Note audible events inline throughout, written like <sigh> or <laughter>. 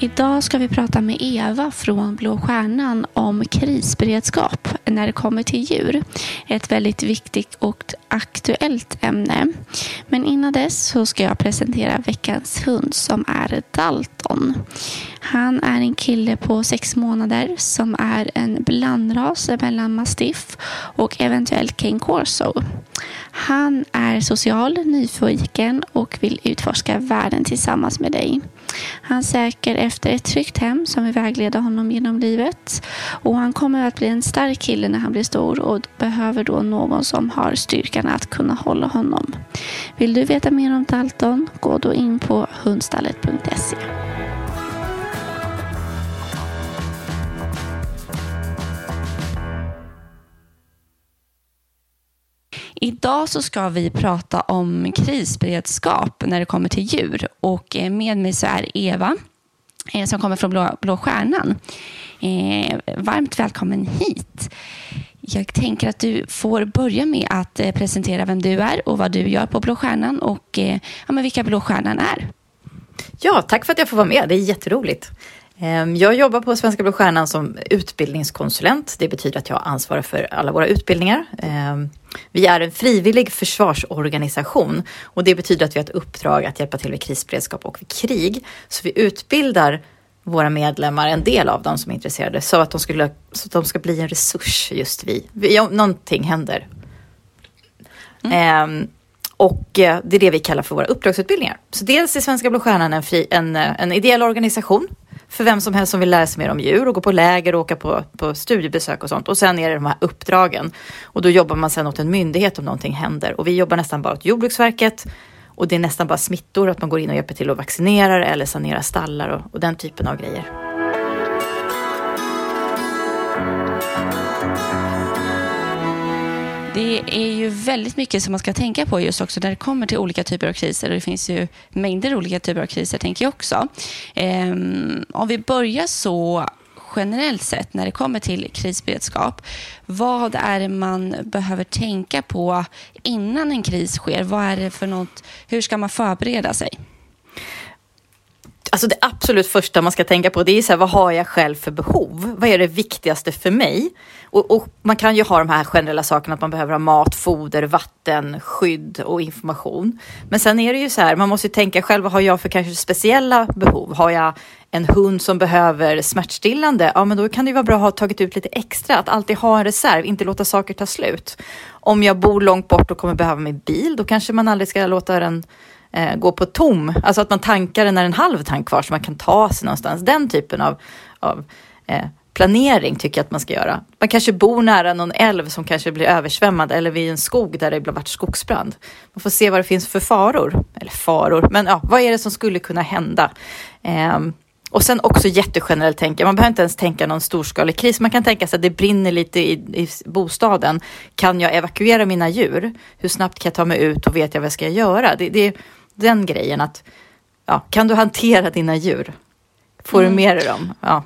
Idag ska vi prata med Eva från Blå Stjärnan om krisberedskap när det kommer till djur. Ett väldigt viktigt och aktuellt ämne. Men innan dess så ska jag presentera veckans hund som är Dalton. Han är en kille på sex månader som är en blandras mellan mastiff och eventuellt king corso. Han är social, nyfiken och vill utforska världen tillsammans med dig. Han söker efter ett tryggt hem som vill vägleda honom genom livet. Och han kommer att bli en stark kille när han blir stor och behöver då någon som har styrkan att kunna hålla honom. Vill du veta mer om Dalton? Gå då in på hundstallet.se. Idag så ska vi prata om krisberedskap när det kommer till djur. Och eh, med mig så är Eva eh, som kommer från Blå, Blå Stjärnan. Eh, varmt välkommen hit. Jag tänker att du får börja med att eh, presentera vem du är och vad du gör på Blå Stjärnan och ja, men vilka Blå Stjärnan är. Ja, tack för att jag får vara med. Det är jätteroligt. Ehm, jag jobbar på Svenska Blå Stjärnan som utbildningskonsulent. Det betyder att jag ansvarar för alla våra utbildningar. Ehm, vi är en frivillig försvarsorganisation och det betyder att vi har ett uppdrag att hjälpa till vid krisberedskap och vid krig. Så vi utbildar våra medlemmar, en del av dem som är intresserade, så att de, skulle, så att de ska bli en resurs just om någonting händer. Mm. Ehm, och eh, det är det vi kallar för våra uppdragsutbildningar. Så dels är Svenska Blå Stjärnan en, fri, en, eh, en ideell organisation för vem som helst som vill lära sig mer om djur och gå på läger och åka på, på studiebesök och sånt. Och sen är det de här uppdragen. Och då jobbar man sen åt en myndighet om någonting händer. Och vi jobbar nästan bara åt Jordbruksverket. Och det är nästan bara smittor, att man går in och hjälper till att vaccinera eller sanera stallar och, och den typen av grejer. Det är ju väldigt mycket som man ska tänka på just också när det kommer till olika typer av kriser. Och det finns ju mängder olika typer av kriser, tänker jag också. Ehm, om vi börjar så generellt sett när det kommer till krisberedskap. Vad är det man behöver tänka på innan en kris sker? Vad är det för något? Hur ska man förbereda sig? Alltså det absolut första man ska tänka på det är så här, vad har jag själv för behov? Vad är det viktigaste för mig? Och, och, man kan ju ha de här generella sakerna att man behöver ha mat, foder, vatten, skydd och information. Men sen är det ju så här, man måste tänka själv, vad har jag för kanske speciella behov? Har jag en hund som behöver smärtstillande? Ja, men då kan det ju vara bra att ha tagit ut lite extra, att alltid ha en reserv, inte låta saker ta slut. Om jag bor långt bort och kommer behöva min bil, då kanske man aldrig ska låta den eh, gå på tom. Alltså att man tankar den när en halv tank kvar så man kan ta sig någonstans. Den typen av, av eh, planering tycker jag att man ska göra. Man kanske bor nära någon älv som kanske blir översvämmad eller vid en skog där det har varit skogsbrand. Man får se vad det finns för faror. Eller faror, men ja, vad är det som skulle kunna hända? Eh, och sen också jättegenerellt tänka, man behöver inte ens tänka någon storskalig kris. Man kan tänka sig att det brinner lite i, i, bostaden. Kan jag evakuera mina djur? Hur snabbt kan jag ta mig ut och vet jag vad jag ska göra? Det, det, den grejen att, ja, kan du hantera dina djur? Får mm. du med dig dem? Ja.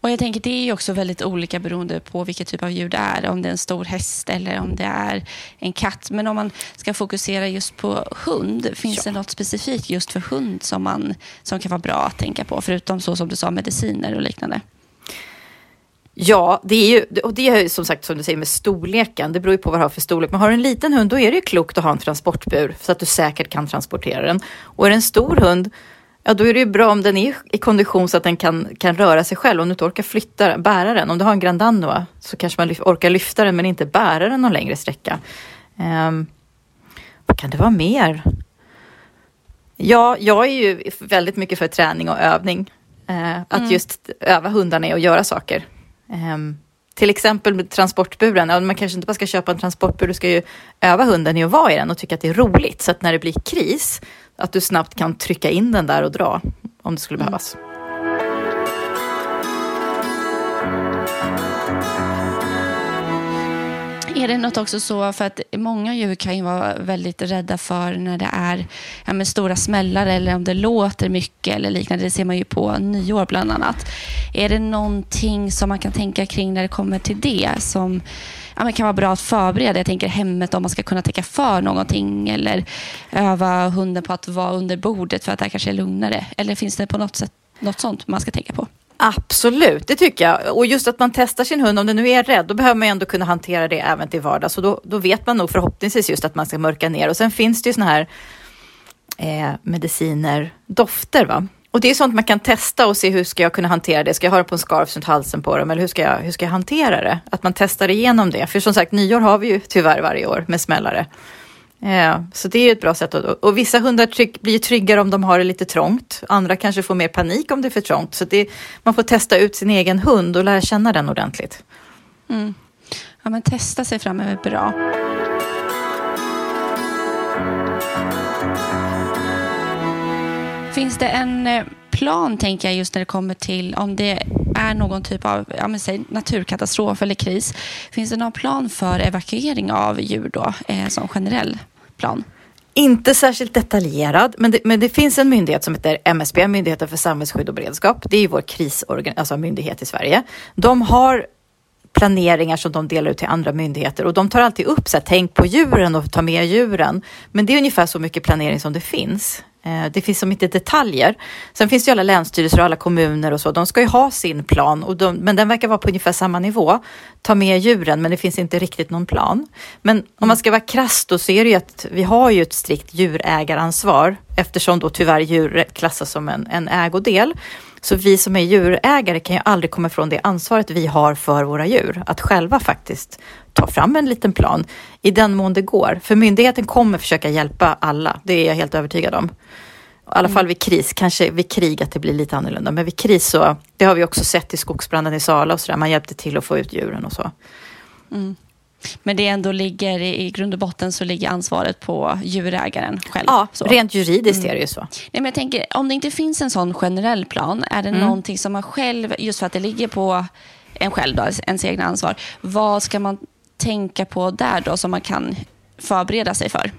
Och jag tänker det är ju också väldigt olika beroende på vilket typ av djur det är. Om det är en stor häst eller om det är en katt. Men om man ska fokusera just på hund, finns ja. det något specifikt just för hund som, man, som kan vara bra att tänka på? Förutom så som du sa, mediciner och liknande. Ja, det är ju, och det är som sagt som du säger med storleken. Det beror ju på vad du har för storlek. Men har du en liten hund, då är det ju klokt att ha en transportbur så att du säkert kan transportera den. Och är det en stor hund, ja då är det ju bra om den är i kondition så att den kan, kan röra sig själv. Om du inte orkar flytta, bära den. Om du har en Grand Danois så kanske man orkar lyfta den men inte bära den någon längre sträcka. Um, vad kan det vara mer? Ja, jag är ju väldigt mycket för träning och övning. Uh, att mm. just öva hundarna i att göra saker. Um, till exempel med transportburen, ja, man kanske inte bara ska köpa en transportbur, du ska ju öva hunden i att vara i den och tycka att det är roligt. Så att när det blir kris, att du snabbt kan trycka in den där och dra om det skulle mm. Är det något också så, för att många djur kan ju vara väldigt rädda för när det är ja, med stora smällar eller om det låter mycket eller liknande. Det ser man ju på nyår bland annat. Är det någonting som man kan tänka kring när det kommer till det som ja, men kan vara bra att förbereda? Jag tänker hemmet om man ska kunna täcka för någonting eller öva hunden på att vara under bordet för att det kanske är lugnare. Eller finns det på något sätt något sånt man ska tänka på? Absolut, det tycker jag. Och just att man testar sin hund, om den nu är rädd, då behöver man ju ändå kunna hantera det även till vardags. Och då, då vet man nog förhoppningsvis just att man ska mörka ner. Och sen finns det ju såna här eh, mediciner, dofter va? Och det är sånt man kan testa och se hur ska jag kunna hantera det. Ska jag ha det på en scarf runt halsen på dem eller hur ska, jag, hur ska jag hantera det? Att man testar igenom det. För som sagt, nyår har vi ju tyvärr varje år med smällare. Ja, så det är ett bra sätt. Att, och vissa hundar trygg, blir tryggare om de har det lite trångt. Andra kanske får mer panik om det är för trångt. Så det, man får testa ut sin egen hund och lära känna den ordentligt. Mm. Ja, men testa sig fram är bra. Finns det en eh, plan, tänker jag, just när det kommer till om det är någon typ av ja, men säg, naturkatastrof eller kris. Finns det någon plan för evakuering av djur då, eh, som generell plan? Inte särskilt detaljerad, men det, men det finns en myndighet som heter MSB, Myndigheten för samhällsskydd och beredskap. Det är ju vår krisorgan, alltså myndighet i Sverige. De har planeringar som de delar ut till andra myndigheter och de tar alltid upp så här, tänk på djuren och ta med djuren. Men det är ungefär så mycket planering som det finns. Eh, det finns som inte detaljer. Sen finns det ju alla länsstyrelser och alla kommuner och så. De ska ju ha sin plan, och de, men den verkar vara på ungefär samma nivå. Ta med djuren, men det finns inte riktigt någon plan. Men om man ska vara krass då så är det ju att vi har ju ett strikt djurägaransvar eftersom då tyvärr djur klassas som en, en ägodel. Så vi som är djurägare kan ju aldrig komma ifrån det ansvaret vi har för våra djur. Att själva faktiskt ta fram en liten plan i den mån det går. För myndigheten kommer försöka hjälpa alla, det är jag helt övertygad om. I alla fall vid kris, kanske vid krig att det blir lite annorlunda. Men vid kris så, det har vi också sett i skogsbranden i Sala och så där, man hjälpte till att få ut djuren och så. Mm. Men det ändå ligger i grund och botten så ligger ansvaret på djurägaren själv. Ja, så. rent juridiskt mm. är det ju så. Nej, men jag tänker, om det inte finns en sån generell plan, är det mm. någonting som man själv, just för att det ligger på en själv, då, ens egna ansvar, vad ska man tänka på där då som man kan förbereda sig för?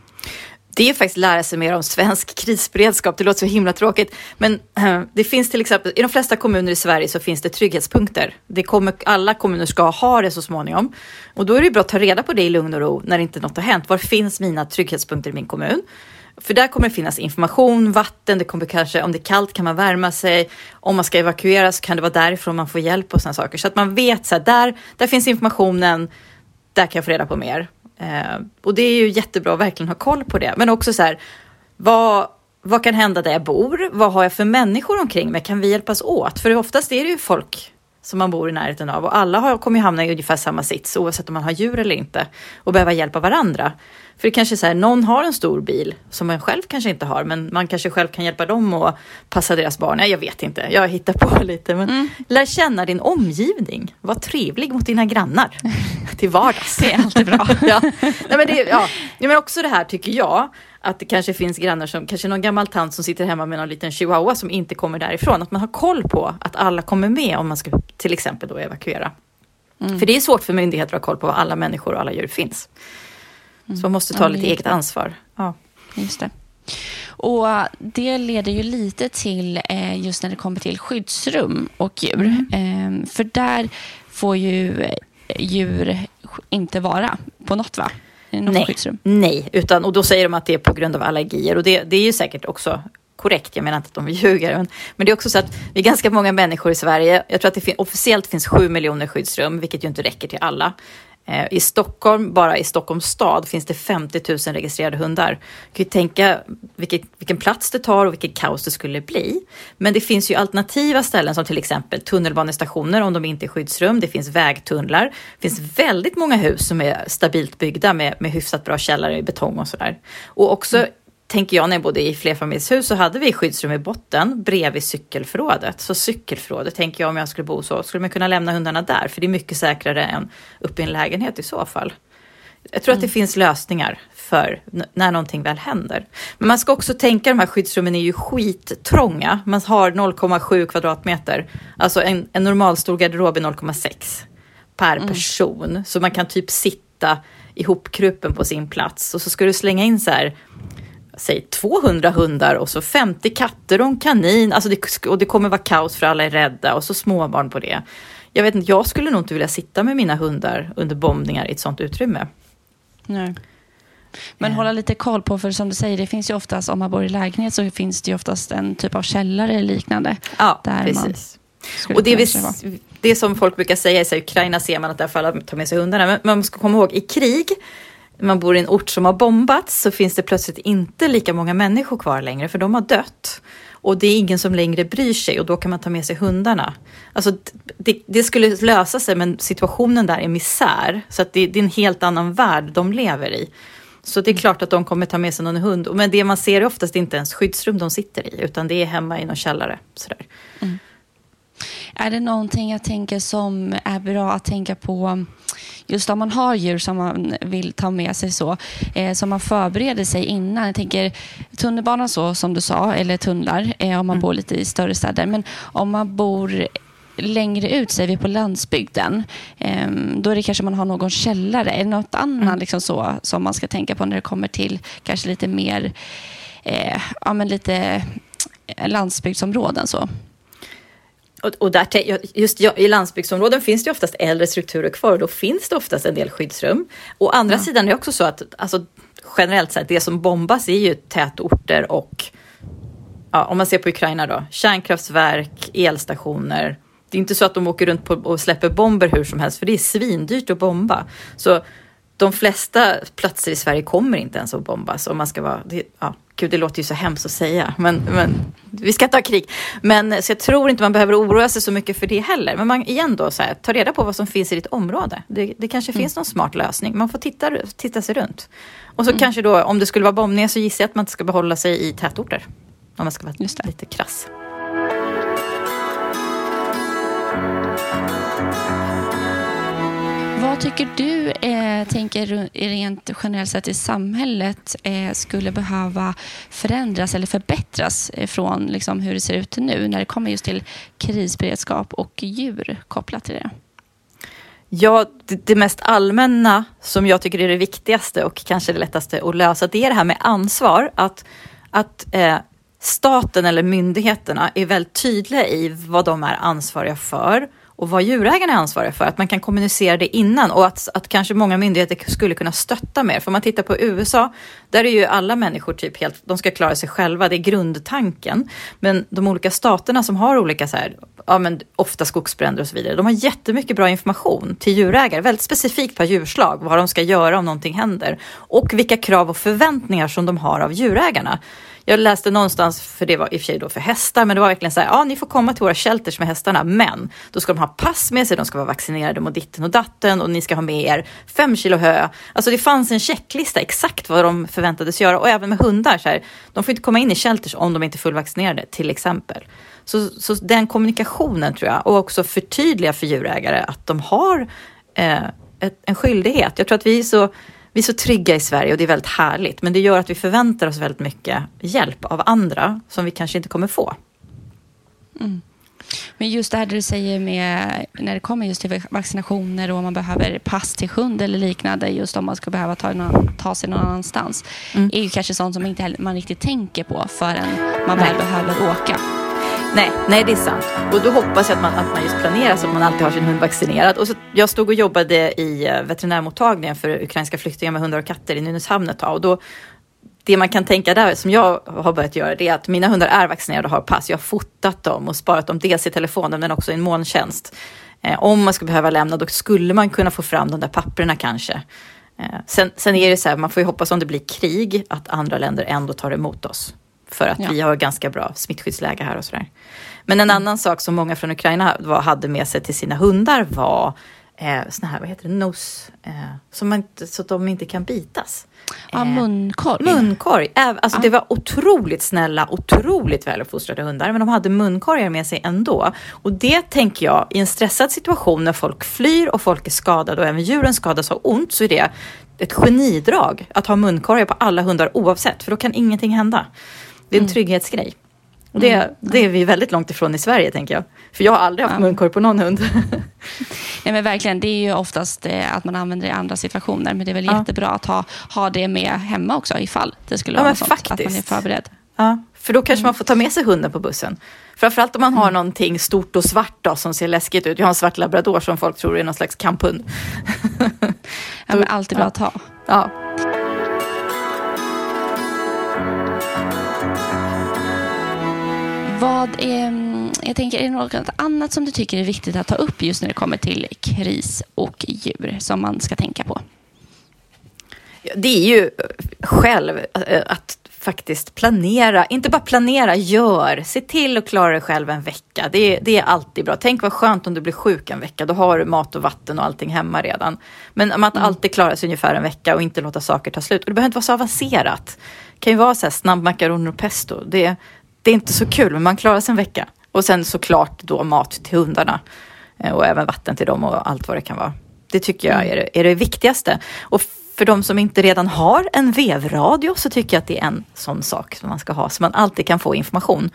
Det är faktiskt lära sig mer om svensk krisberedskap. Det låter så himla tråkigt, men eh, det finns till exempel i de flesta kommuner i Sverige så finns det trygghetspunkter. Det kommer, alla kommuner ska ha det så småningom och då är det bra att ta reda på det i lugn och ro när inte något har hänt. Var finns mina trygghetspunkter i min kommun? För där kommer det finnas information, vatten, det kommer kanske, om det är kallt kan man värma sig, om man ska evakuera så kan det vara därifrån man får hjälp och sådana saker. Så att man vet så här, där, där finns informationen, där kan jag få reda på mer. Eh, och det är ju jättebra att verkligen ha koll på det. Men också så här, vad, vad kan hända där jag bor? Vad har jag för människor omkring mig? Kan vi hjälpas åt? För oftast är det ju folk som man bor i närheten av och alla har, kommer ju hamna i ungefär samma sits oavsett om man har djur eller inte och behöva hjälpa varandra. För det kanske är så här, någon har en stor bil som man själv kanske inte har, men man kanske själv kan hjälpa dem och passa deras barn. Nej, jag vet inte, jag hittar på <laughs> lite. Men mm. lär känna din omgivning. Var trevlig mot dina grannar <laughs> till vardags. Det är alltid bra. <laughs> ja. Nej, men det, ja. men också det här tycker jag, att det kanske finns grannar som, kanske någon gammal tant som sitter hemma med någon liten chihuahua som inte kommer därifrån. Att man har koll på att alla kommer med om man ska till exempel då evakuera. Mm. För det är svårt för myndigheter att ha koll på var alla människor och alla djur finns. Mm. Så man måste ta ja, lite eget ansvar. Ja. Just det. Och Det leder ju lite till eh, just när det kommer till skyddsrum och djur. Mm. Eh, för där får ju djur inte vara på något va? Något nej, skyddsrum. nej, utan, och då säger de att det är på grund av allergier och det, det är ju säkert också korrekt. Jag menar inte att de ljuger, men, men det är också så att vi är ganska många människor i Sverige. Jag tror att det fin officiellt finns sju miljoner skyddsrum, vilket ju inte räcker till alla. Eh, I Stockholm, bara i Stockholms stad, finns det 50 000 registrerade hundar. Du kan ju tänka vilket, vilken plats det tar och vilket kaos det skulle bli. Men det finns ju alternativa ställen som till exempel tunnelbanestationer om de inte är skyddsrum. Det finns vägtunnlar. Det finns väldigt många hus som är stabilt byggda med, med hyfsat bra källare i betong och sådär. Och också mm tänker jag när jag bodde i flerfamiljshus så hade vi skyddsrum i botten bredvid cykelförrådet. Så cykelförrådet tänker jag om jag skulle bo så, skulle man kunna lämna hundarna där för det är mycket säkrare än uppe i en lägenhet i så fall. Jag tror mm. att det mm. finns lösningar för när någonting väl händer. Men man ska också tänka, de här skyddsrummen är ju skittrånga. Man har 0,7 kvadratmeter. Alltså en, en normalstor garderob är 0,6 per mm. person. Så man kan typ sitta sitta ihopkrupen på sin plats och så ska du slänga in så här säg 200 hundar och så 50 katter och en kanin. Alltså det, och det kommer vara kaos för alla är rädda och så småbarn på det. Jag vet inte, jag skulle nog inte vilja sitta med mina hundar under bombningar i ett sånt utrymme. Nej. Men hålla lite koll på, för som du säger, det finns ju oftast, om man bor i lägenhet så finns det ju oftast en typ av källare eller liknande. Ja, precis. Och det, vi, det som folk brukar säga i Ukraina ser man att där får alla ta med sig hundarna. Men man ska komma ihåg, i krig, man bor i en ort som har bombats, så finns det plötsligt inte lika många människor kvar längre, för de har dött. Och det är ingen som längre bryr sig och då kan man ta med sig hundarna. Alltså, det, det skulle lösa sig, men situationen där är misär. Så att det, det, är en helt annan värld de lever i. Så det är klart att de kommer ta med sig någon hund. Men det man ser är oftast inte ens skyddsrum de sitter i, utan det är hemma i någon källare. Sådär. Mm. Är det någonting jag tänker som är bra att tänka på just om man har djur som man vill ta med sig så, eh, som man förbereder sig innan. Jag tänker tunnelbanan så som du sa, eller tunnlar eh, om man mm. bor lite i större städer. Men om man bor längre ut, säger vi på landsbygden, eh, då är det kanske man har någon källare eller något annat mm. liksom så, som man ska tänka på när det kommer till kanske lite mer eh, ja, men lite landsbygdsområden. Så. Och, och där, just i landsbygdsområden finns det oftast äldre strukturer kvar och då finns det oftast en del skyddsrum. Å andra ja. sidan är det också så att alltså, generellt sett, det som bombas är ju tätorter och ja, om man ser på Ukraina då, kärnkraftverk, elstationer. Det är inte så att de åker runt på och släpper bomber hur som helst, för det är svindyrt att bomba. Så de flesta platser i Sverige kommer inte ens att bombas. Om man ska vara, det, ja, gud, det låter ju så hemskt att säga, men, men vi ska inte ha krig. Men så jag tror inte man behöver oroa sig så mycket för det heller. Men man, igen då, så här, ta reda på vad som finns i ditt område. Det, det kanske mm. finns någon smart lösning. Man får titta, titta sig runt. Och så mm. kanske då, om det skulle vara bombningar så gissar jag att man inte ska behålla sig i tätorter. Om man ska vara lite krass. Vad tycker du, eh, tänker rent generellt sett i samhället, eh, skulle behöva förändras eller förbättras från liksom, hur det ser ut nu när det kommer just till krisberedskap och djur kopplat till det? Ja, det, det, mest allmänna som jag tycker är det viktigaste och kanske det lättaste att lösa, det är det här med ansvar. Att, att eh, staten eller myndigheterna är väldigt tydliga i vad de är ansvariga för och vad djurägarna är ansvariga för, att man kan kommunicera det innan och att, att kanske många myndigheter skulle kunna stötta mer. För om man tittar på USA, där är ju alla människor typ helt, de ska klara sig själva, det är grundtanken. Men de olika staterna som har olika så här, ja men ofta skogsbränder och så vidare, de har jättemycket bra information till djurägare, väldigt specifikt per djurslag, vad de ska göra om någonting händer och vilka krav och förväntningar som de har av djurägarna. Jag läste någonstans, för det var i och för sig då för hästar, men det var verkligen så här, ja ni får komma till våra shelters med hästarna, men då ska de ha pass med sig, de ska vara vaccinerade mot ditten och datten och ni ska ha med er fem kilo hö. Alltså det fanns en checklista exakt vad de förväntades göra och även med hundar, så här, de får inte komma in i shelters om de inte är fullvaccinerade till exempel. Så, så den kommunikationen tror jag och också förtydliga för djurägare att de har eh, ett, en skyldighet. Jag tror att vi är så vi är så trygga i Sverige och det är väldigt härligt. Men det gör att vi förväntar oss väldigt mycket hjälp av andra som vi kanske inte kommer få. Mm. Men just det här du säger med när det kommer just till vaccinationer och om man behöver pass till hund eller liknande, just om man ska behöva ta, någon, ta sig någon annanstans, mm. är ju kanske sånt som inte man riktigt tänker på förrän man väl behöver åka. Nej, nej, det är sant. Och då hoppas jag att man, att man just planerar så att man alltid har sin hund vaccinerad. Och så, jag stod och jobbade i eh, veterinärmottagningen för ukrainska flyktingar med hundar och katter i Nynäshamn ett tag. Och då, det man kan tänka där, som jag har börjat göra, det är att mina hundar är vaccinerade och har pass. Jag har fotat dem och sparat dem dels i telefonen men också i en molntjänst. Eh, om man skulle behöva lämna, då skulle man kunna få fram de där papperna kanske. Eh, sen, sen är det så här, man får ju hoppas om det blir krig, att andra länder ändå tar emot oss för att ja. vi har ganska bra smittskyddsläge här och sådär. Men en mm. annan sak som många från Ukraina var, hade med sig till sina hundar var eh, såna här, vad heter det, nos, eh, som man så att de inte kan bitas. Ja, eh, munkorg. Munkorg. Alltså, ja. Det var otroligt snälla, otroligt väluppfostrade hundar, men de hade munkorgar med sig ändå. Och det tänker jag, i en stressad situation när folk flyr och folk är skadade och även djuren skadas och ont, så är det ett genidrag att ha munkorgar på alla hundar oavsett, för då kan ingenting hända. Det är en mm. trygghetsgrej. Och det, mm. det är vi väldigt långt ifrån i Sverige, tänker jag. För jag har aldrig haft ja. munkorg på någon hund. <laughs> Nej, men verkligen, det är ju oftast eh, att man använder det i andra situationer. Men det är väl Ja. jättebra att ha, ha det med hemma också ifall det skulle Ja, vara något sånt. Att man är faktiskt. förberedd. Ja, för då kanske man får ta med sig hunden på bussen. Framförallt om man har någonting stort och svart då, som ser läskigt ut. Jag har en svart labrador som folk tror är någon slags kamphund. <laughs> Ja, men alltid bra att ha. Ja. Jag tänker, är det något annat som du tycker är viktigt att ta upp just när det kommer till kris och djur som man ska tänka på? Det är ju själv eh, att faktiskt planera, inte bara planera, gör. Se till att klara dig själv en vecka. Det är, det är alltid bra. Tänk vad skönt om du blir sjuk en vecka. Då har du mat och vatten och allting hemma redan. Men att alltid klara sig ungefär en vecka och inte låta saker ta slut. Och det behöver inte vara så avancerat. Det kan ju vara så här snabbmakaroner och pesto. Det, det är inte så kul, men man klarar sig en vecka. Och sen såklart då mat till hundarna. Eh, och även vatten till dem och allt vad det kan vara. Det tycker jag är, det- är det viktigaste. Och för de som inte redan har en vevradio så tycker jag att det är en sån sak som man ska ha, så man alltid kan få information.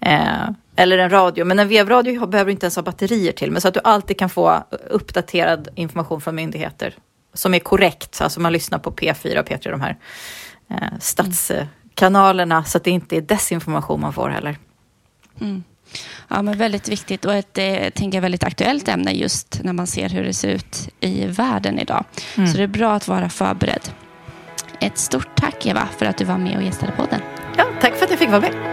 Eh, eller en radio, men en vevradio behöver du inte ens ha batterier till, men så att du alltid kan få uppdaterad information från myndigheter som är korrekt, alltså man lyssnar på P4 och P3, de här eh, statskanalerna, så att det inte är desinformation man får heller. Ja, men väldigt viktigt och ett eh, tänker väldigt aktuellt ämne just när man ser hur det ser ut i världen idag. Så det är bra att vara förberedd. Ett stort tack Eva för att du var med och gästade podden. Ja, tack för att jag fick vara med.